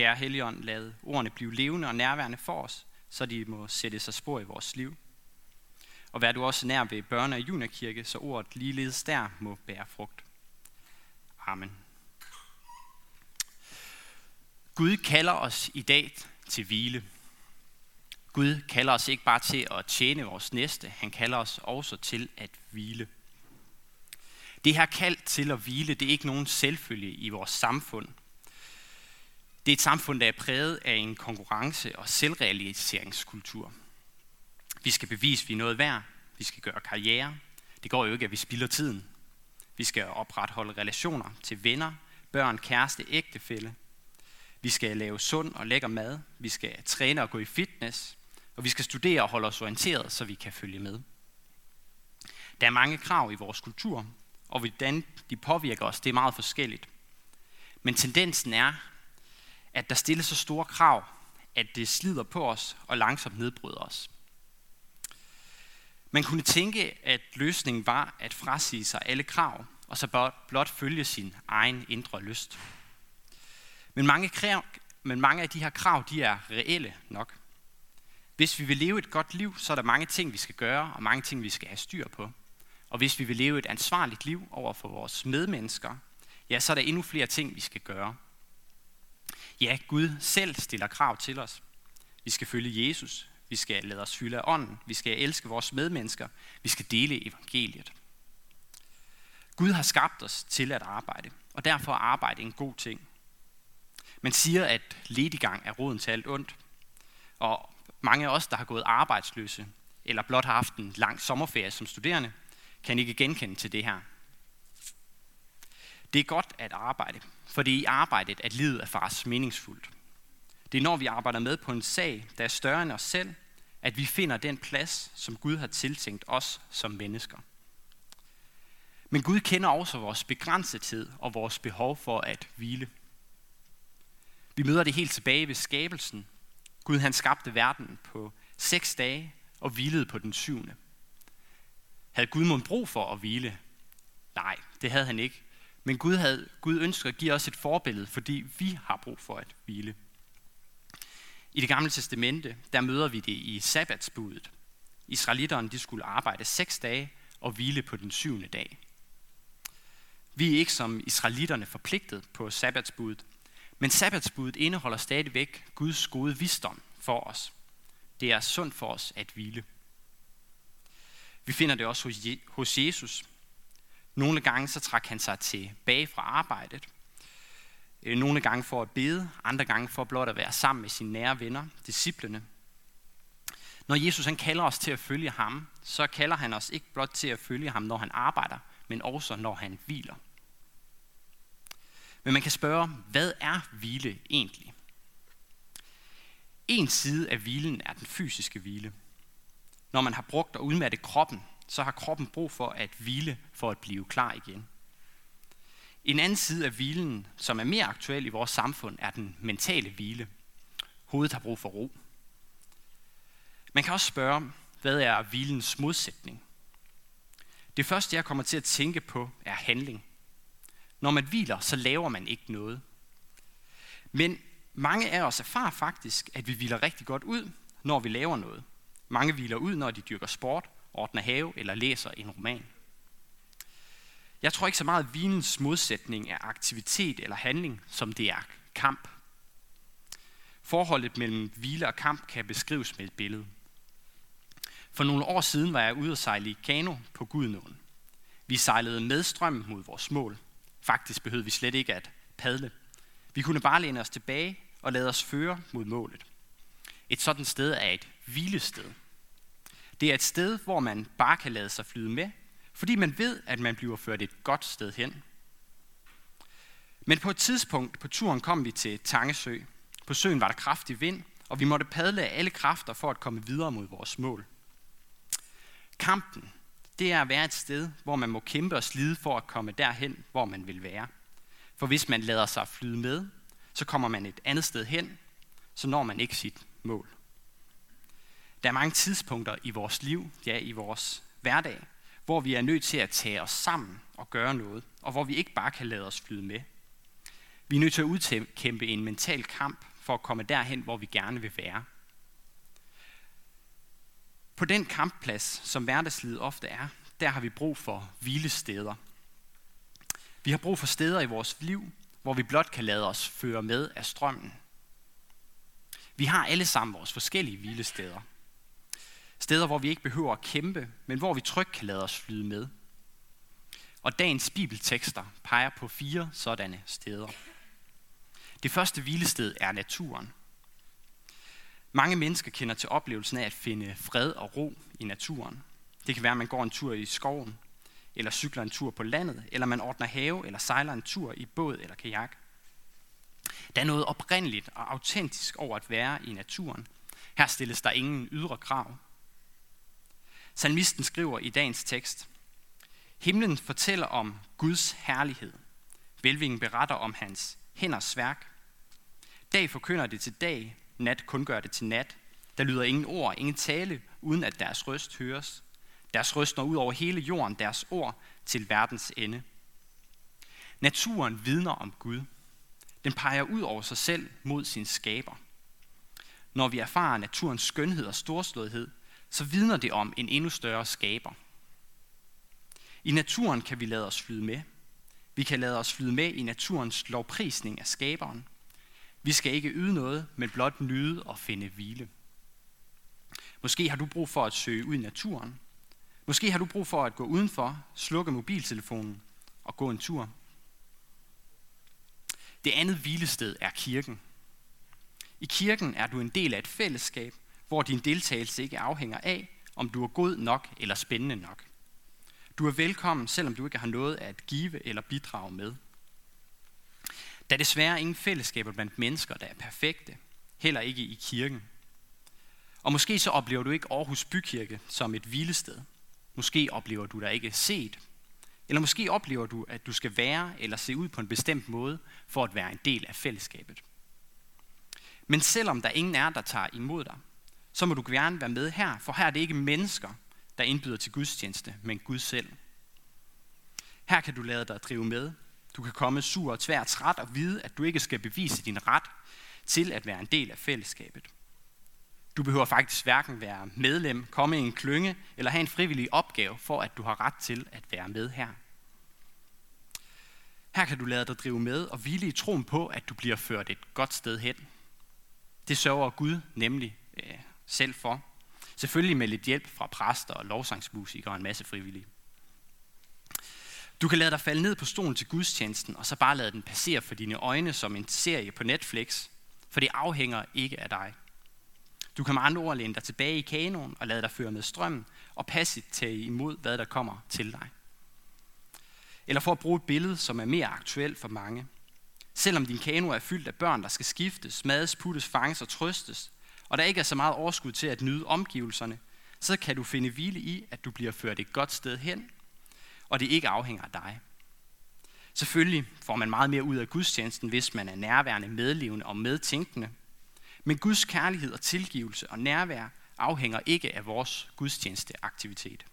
kære Helligånd, lad ordene blive levende og nærværende for os, så de må sætte sig spor i vores liv. Og vær du også nær ved børne- og juniorkirke, så ordet ligeledes der må bære frugt. Amen. Gud kalder os i dag til hvile. Gud kalder os ikke bare til at tjene vores næste, han kalder os også til at hvile. Det her kald til at hvile, det er ikke nogen selvfølge i vores samfund. Det er et samfund, der er præget af en konkurrence- og selvrealiseringskultur. Vi skal bevise, at vi er noget værd. Vi skal gøre karriere. Det går jo ikke, at vi spilder tiden. Vi skal opretholde relationer til venner, børn, kæreste, ægtefælle. Vi skal lave sund og lækker mad. Vi skal træne og gå i fitness. Og vi skal studere og holde os orienteret, så vi kan følge med. Der er mange krav i vores kultur, og hvordan de påvirker os, det er meget forskelligt. Men tendensen er, at der stilles så store krav, at det slider på os og langsomt nedbryder os. Man kunne tænke, at løsningen var at frasige sig alle krav, og så blot følge sin egen indre lyst. Men mange, krav, men mange af de her krav, de er reelle nok. Hvis vi vil leve et godt liv, så er der mange ting, vi skal gøre, og mange ting, vi skal have styr på. Og hvis vi vil leve et ansvarligt liv over for vores medmennesker, ja, så er der endnu flere ting, vi skal gøre. Ja, Gud selv stiller krav til os. Vi skal følge Jesus. Vi skal lade os fylde af ånden. Vi skal elske vores medmennesker. Vi skal dele evangeliet. Gud har skabt os til at arbejde, og derfor er arbejde en god ting. Man siger, at lediggang er roden til alt ondt. Og mange af os, der har gået arbejdsløse, eller blot har haft en lang sommerferie som studerende, kan ikke genkende til det her. Det er godt at arbejde, for det er i arbejdet, at livet erfares meningsfuldt. Det er når vi arbejder med på en sag, der er større end os selv, at vi finder den plads, som Gud har tiltænkt os som mennesker. Men Gud kender også vores begrænsethed og vores behov for at hvile. Vi møder det helt tilbage ved skabelsen. Gud han skabte verden på seks dage og hvilede på den syvende. Havde Gud måtte brug for at hvile? Nej, det havde han ikke. Men Gud, havde, Gud ønsker at give os et forbillede, fordi vi har brug for at hvile. I det gamle testamente, der møder vi det i sabbatsbuddet. Israelitterne de skulle arbejde seks dage og hvile på den syvende dag. Vi er ikke som israelitterne forpligtet på sabbatsbuddet, men sabbatsbuddet indeholder stadigvæk Guds gode visdom for os. Det er sundt for os at hvile. Vi finder det også hos Jesus. Nogle gange så trak han sig tilbage fra arbejdet. Øh, nogle gange for at bede, andre gange for blot at være sammen med sine nære venner, disciplene. Når Jesus han kalder os til at følge ham, så kalder han os ikke blot til at følge ham, når han arbejder, men også når han hviler. Men man kan spørge, hvad er hvile egentlig? En side af hvilen er den fysiske hvile. Når man har brugt og udmattet kroppen, så har kroppen brug for at hvile for at blive klar igen. En anden side af hvilen, som er mere aktuel i vores samfund, er den mentale hvile. Hovedet har brug for ro. Man kan også spørge, hvad er hvilens modsætning? Det første, jeg kommer til at tænke på, er handling. Når man hviler, så laver man ikke noget. Men mange af os erfarer faktisk, at vi hviler rigtig godt ud, når vi laver noget. Mange hviler ud, når de dyrker sport, ordner have eller læser en roman. Jeg tror ikke så meget, at vinens modsætning er aktivitet eller handling, som det er kamp. Forholdet mellem hvile og kamp kan beskrives med et billede. For nogle år siden var jeg ude at sejle i kano på Gudnåen. Vi sejlede med strøm mod vores mål. Faktisk behøvede vi slet ikke at padle. Vi kunne bare læne os tilbage og lade os føre mod målet. Et sådan sted er et hvilested. Det er et sted, hvor man bare kan lade sig flyde med, fordi man ved, at man bliver ført et godt sted hen. Men på et tidspunkt på turen kom vi til Tangesø. På søen var der kraftig vind, og vi måtte padle af alle kræfter for at komme videre mod vores mål. Kampen, det er at være et sted, hvor man må kæmpe og slide for at komme derhen, hvor man vil være. For hvis man lader sig flyde med, så kommer man et andet sted hen, så når man ikke sit mål. Der er mange tidspunkter i vores liv, ja i vores hverdag, hvor vi er nødt til at tage os sammen og gøre noget, og hvor vi ikke bare kan lade os flyde med. Vi er nødt til at udkæmpe en mental kamp for at komme derhen, hvor vi gerne vil være. På den kampplads, som hverdagslivet ofte er, der har vi brug for hvilesteder. Vi har brug for steder i vores liv, hvor vi blot kan lade os føre med af strømmen. Vi har alle sammen vores forskellige hvilesteder. Steder, hvor vi ikke behøver at kæmpe, men hvor vi trygt kan lade os flyde med. Og dagens bibeltekster peger på fire sådanne steder. Det første hvilested er naturen. Mange mennesker kender til oplevelsen af at finde fred og ro i naturen. Det kan være, at man går en tur i skoven, eller cykler en tur på landet, eller man ordner have, eller sejler en tur i båd eller kajak. Der er noget oprindeligt og autentisk over at være i naturen. Her stilles der ingen ydre krav. Salmisten skriver i dagens tekst, Himlen fortæller om Guds herlighed. Velvingen beretter om hans hænders værk. Dag forkynder det til dag, nat kun gør det til nat. Der lyder ingen ord, ingen tale, uden at deres røst høres. Deres røst når ud over hele jorden, deres ord til verdens ende. Naturen vidner om Gud. Den peger ud over sig selv mod sin skaber. Når vi erfarer naturens skønhed og storslåethed, så vidner det om en endnu større skaber. I naturen kan vi lade os flyde med. Vi kan lade os flyde med i naturens lovprisning af skaberen. Vi skal ikke yde noget, men blot nyde og finde hvile. Måske har du brug for at søge ud i naturen. Måske har du brug for at gå udenfor, slukke mobiltelefonen og gå en tur. Det andet hvilested er kirken. I kirken er du en del af et fællesskab, hvor din deltagelse ikke afhænger af, om du er god nok eller spændende nok. Du er velkommen, selvom du ikke har noget at give eller bidrage med. Der er desværre ingen fællesskaber blandt mennesker, der er perfekte. Heller ikke i kirken. Og måske så oplever du ikke Aarhus Bykirke som et hvilested. Måske oplever du dig ikke set. Eller måske oplever du, at du skal være eller se ud på en bestemt måde for at være en del af fællesskabet. Men selvom der ingen er, der tager imod dig, så må du gerne være med her, for her er det ikke mennesker, der indbyder til gudstjeneste, men Gud selv. Her kan du lade dig drive med. Du kan komme sur og tvær træt og vide, at du ikke skal bevise din ret til at være en del af fællesskabet. Du behøver faktisk hverken være medlem, komme i en klynge eller have en frivillig opgave for, at du har ret til at være med her. Her kan du lade dig drive med og hvile i troen på, at du bliver ført et godt sted hen. Det sørger Gud nemlig selv for. Selvfølgelig med lidt hjælp fra præster og lovsangsmusikere og en masse frivillige. Du kan lade dig falde ned på stolen til gudstjenesten, og så bare lade den passere for dine øjne som en serie på Netflix, for det afhænger ikke af dig. Du kan med andre ord læne dig tilbage i kanonen og lade dig føre med strømmen, og passivt tage imod, hvad der kommer til dig. Eller for at bruge et billede, som er mere aktuelt for mange. Selvom din kano er fyldt af børn, der skal skiftes, mades, puttes, fanges og trøstes, og der ikke er så meget overskud til at nyde omgivelserne, så kan du finde hvile i, at du bliver ført et godt sted hen, og det ikke afhænger af dig. Selvfølgelig får man meget mere ud af gudstjenesten, hvis man er nærværende, medlevende og medtænkende. Men Guds kærlighed og tilgivelse og nærvær afhænger ikke af vores gudstjenesteaktivitet.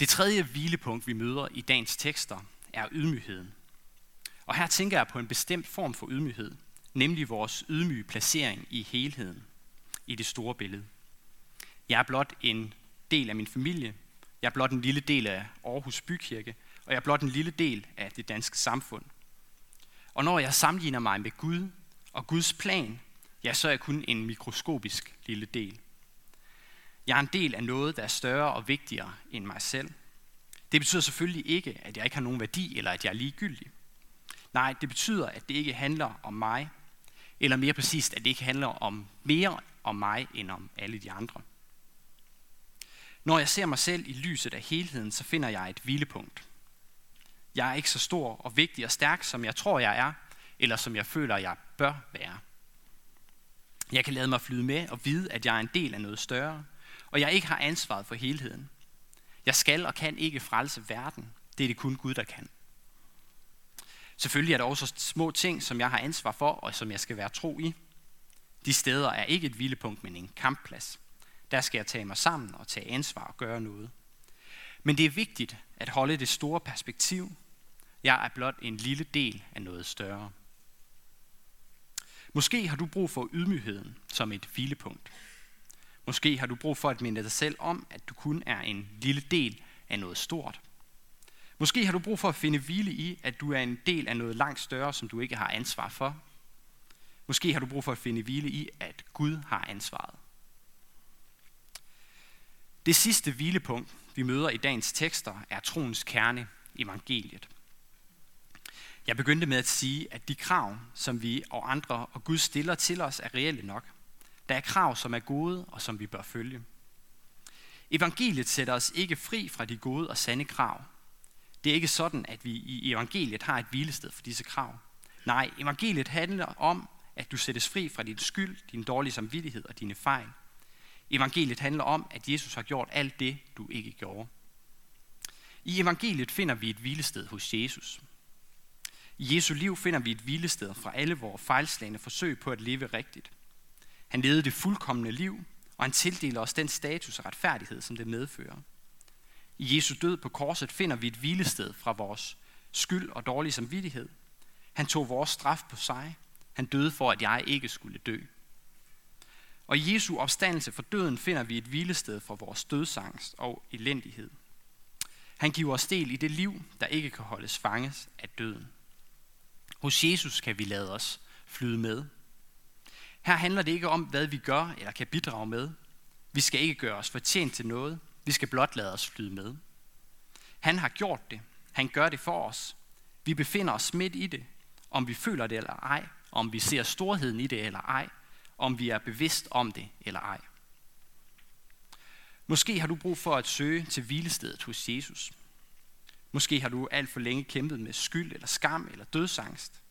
Det tredje hvilepunkt, vi møder i dagens tekster, er ydmygheden. Og her tænker jeg på en bestemt form for ydmyghed, nemlig vores ydmyge placering i helheden, i det store billede. Jeg er blot en del af min familie, jeg er blot en lille del af Aarhus Bykirke, og jeg er blot en lille del af det danske samfund. Og når jeg sammenligner mig med Gud og Guds plan, ja, så er jeg kun en mikroskopisk lille del. Jeg er en del af noget, der er større og vigtigere end mig selv. Det betyder selvfølgelig ikke, at jeg ikke har nogen værdi, eller at jeg er ligegyldig. Nej, det betyder, at det ikke handler om mig, eller mere præcist, at det ikke handler om mere om mig, end om alle de andre. Når jeg ser mig selv i lyset af helheden, så finder jeg et hvilepunkt. Jeg er ikke så stor og vigtig og stærk, som jeg tror, jeg er, eller som jeg føler, jeg bør være. Jeg kan lade mig flyde med og vide, at jeg er en del af noget større, og jeg ikke har ansvaret for helheden. Jeg skal og kan ikke frelse verden. Det er det kun Gud, der kan. Selvfølgelig er der også små ting, som jeg har ansvar for, og som jeg skal være tro i. De steder er ikke et hvilepunkt, men en kampplads. Der skal jeg tage mig sammen og tage ansvar og gøre noget. Men det er vigtigt at holde det store perspektiv. Jeg er blot en lille del af noget større. Måske har du brug for ydmygheden som et hvilepunkt. Måske har du brug for at minde dig selv om, at du kun er en lille del af noget stort. Måske har du brug for at finde hvile i, at du er en del af noget langt større, som du ikke har ansvar for. Måske har du brug for at finde hvile i, at Gud har ansvaret. Det sidste hvilepunkt, vi møder i dagens tekster, er troens kerne, evangeliet. Jeg begyndte med at sige, at de krav, som vi og andre og Gud stiller til os, er reelle nok. Der er krav, som er gode og som vi bør følge. Evangeliet sætter os ikke fri fra de gode og sande krav. Det er ikke sådan, at vi i evangeliet har et hvilested for disse krav. Nej, evangeliet handler om, at du sættes fri fra din skyld, din dårlige samvittighed og dine fejl. Evangeliet handler om, at Jesus har gjort alt det, du ikke gjorde. I evangeliet finder vi et hvilested hos Jesus. I Jesu liv finder vi et hvilested fra alle vores fejlslagende forsøg på at leve rigtigt. Han levede det fuldkommende liv, og han tildeler os den status og retfærdighed, som det medfører. I Jesu død på korset finder vi et hvilested fra vores skyld og dårlig samvittighed. Han tog vores straf på sig. Han døde for, at jeg ikke skulle dø. Og i Jesu opstandelse for døden finder vi et hvilested for vores dødsangst og elendighed. Han giver os del i det liv, der ikke kan holdes fanges af døden. Hos Jesus kan vi lade os flyde med. Her handler det ikke om, hvad vi gør eller kan bidrage med. Vi skal ikke gøre os fortjent til noget. Vi skal blot lade os flyde med. Han har gjort det. Han gør det for os. Vi befinder os midt i det, om vi føler det eller ej, om vi ser storheden i det eller ej, om vi er bevidst om det eller ej. Måske har du brug for at søge til hvilestedet hos Jesus. Måske har du alt for længe kæmpet med skyld eller skam eller dødsangst.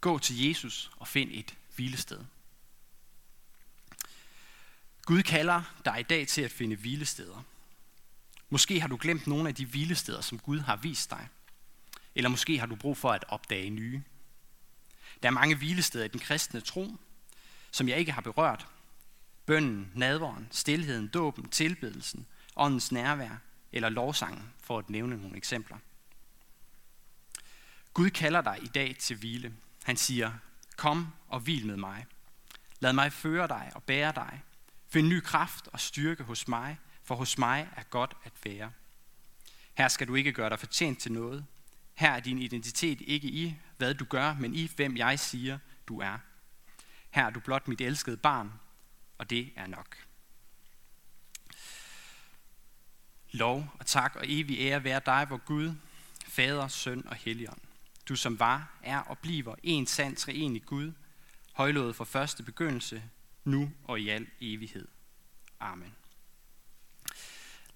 Gå til Jesus og find et hvilested. Gud kalder dig i dag til at finde hvilesteder. Måske har du glemt nogle af de hvilesteder, som Gud har vist dig. Eller måske har du brug for at opdage nye. Der er mange hvilesteder i den kristne tro, som jeg ikke har berørt. Bønden, nadveren, stilheden, dåben, tilbedelsen, åndens nærvær eller lovsangen, for at nævne nogle eksempler. Gud kalder dig i dag til hvile. Han siger, kom og hvil med mig. Lad mig føre dig og bære dig. Find ny kraft og styrke hos mig, for hos mig er godt at være. Her skal du ikke gøre dig fortjent til noget. Her er din identitet ikke i, hvad du gør, men i, hvem jeg siger, du er. Her er du blot mit elskede barn, og det er nok. Lov og tak og evig ære være dig, hvor Gud, Fader, Søn og Helligånd. Du som var, er og bliver en sand treenig Gud, højlået fra første begyndelse, nu og i al evighed. Amen.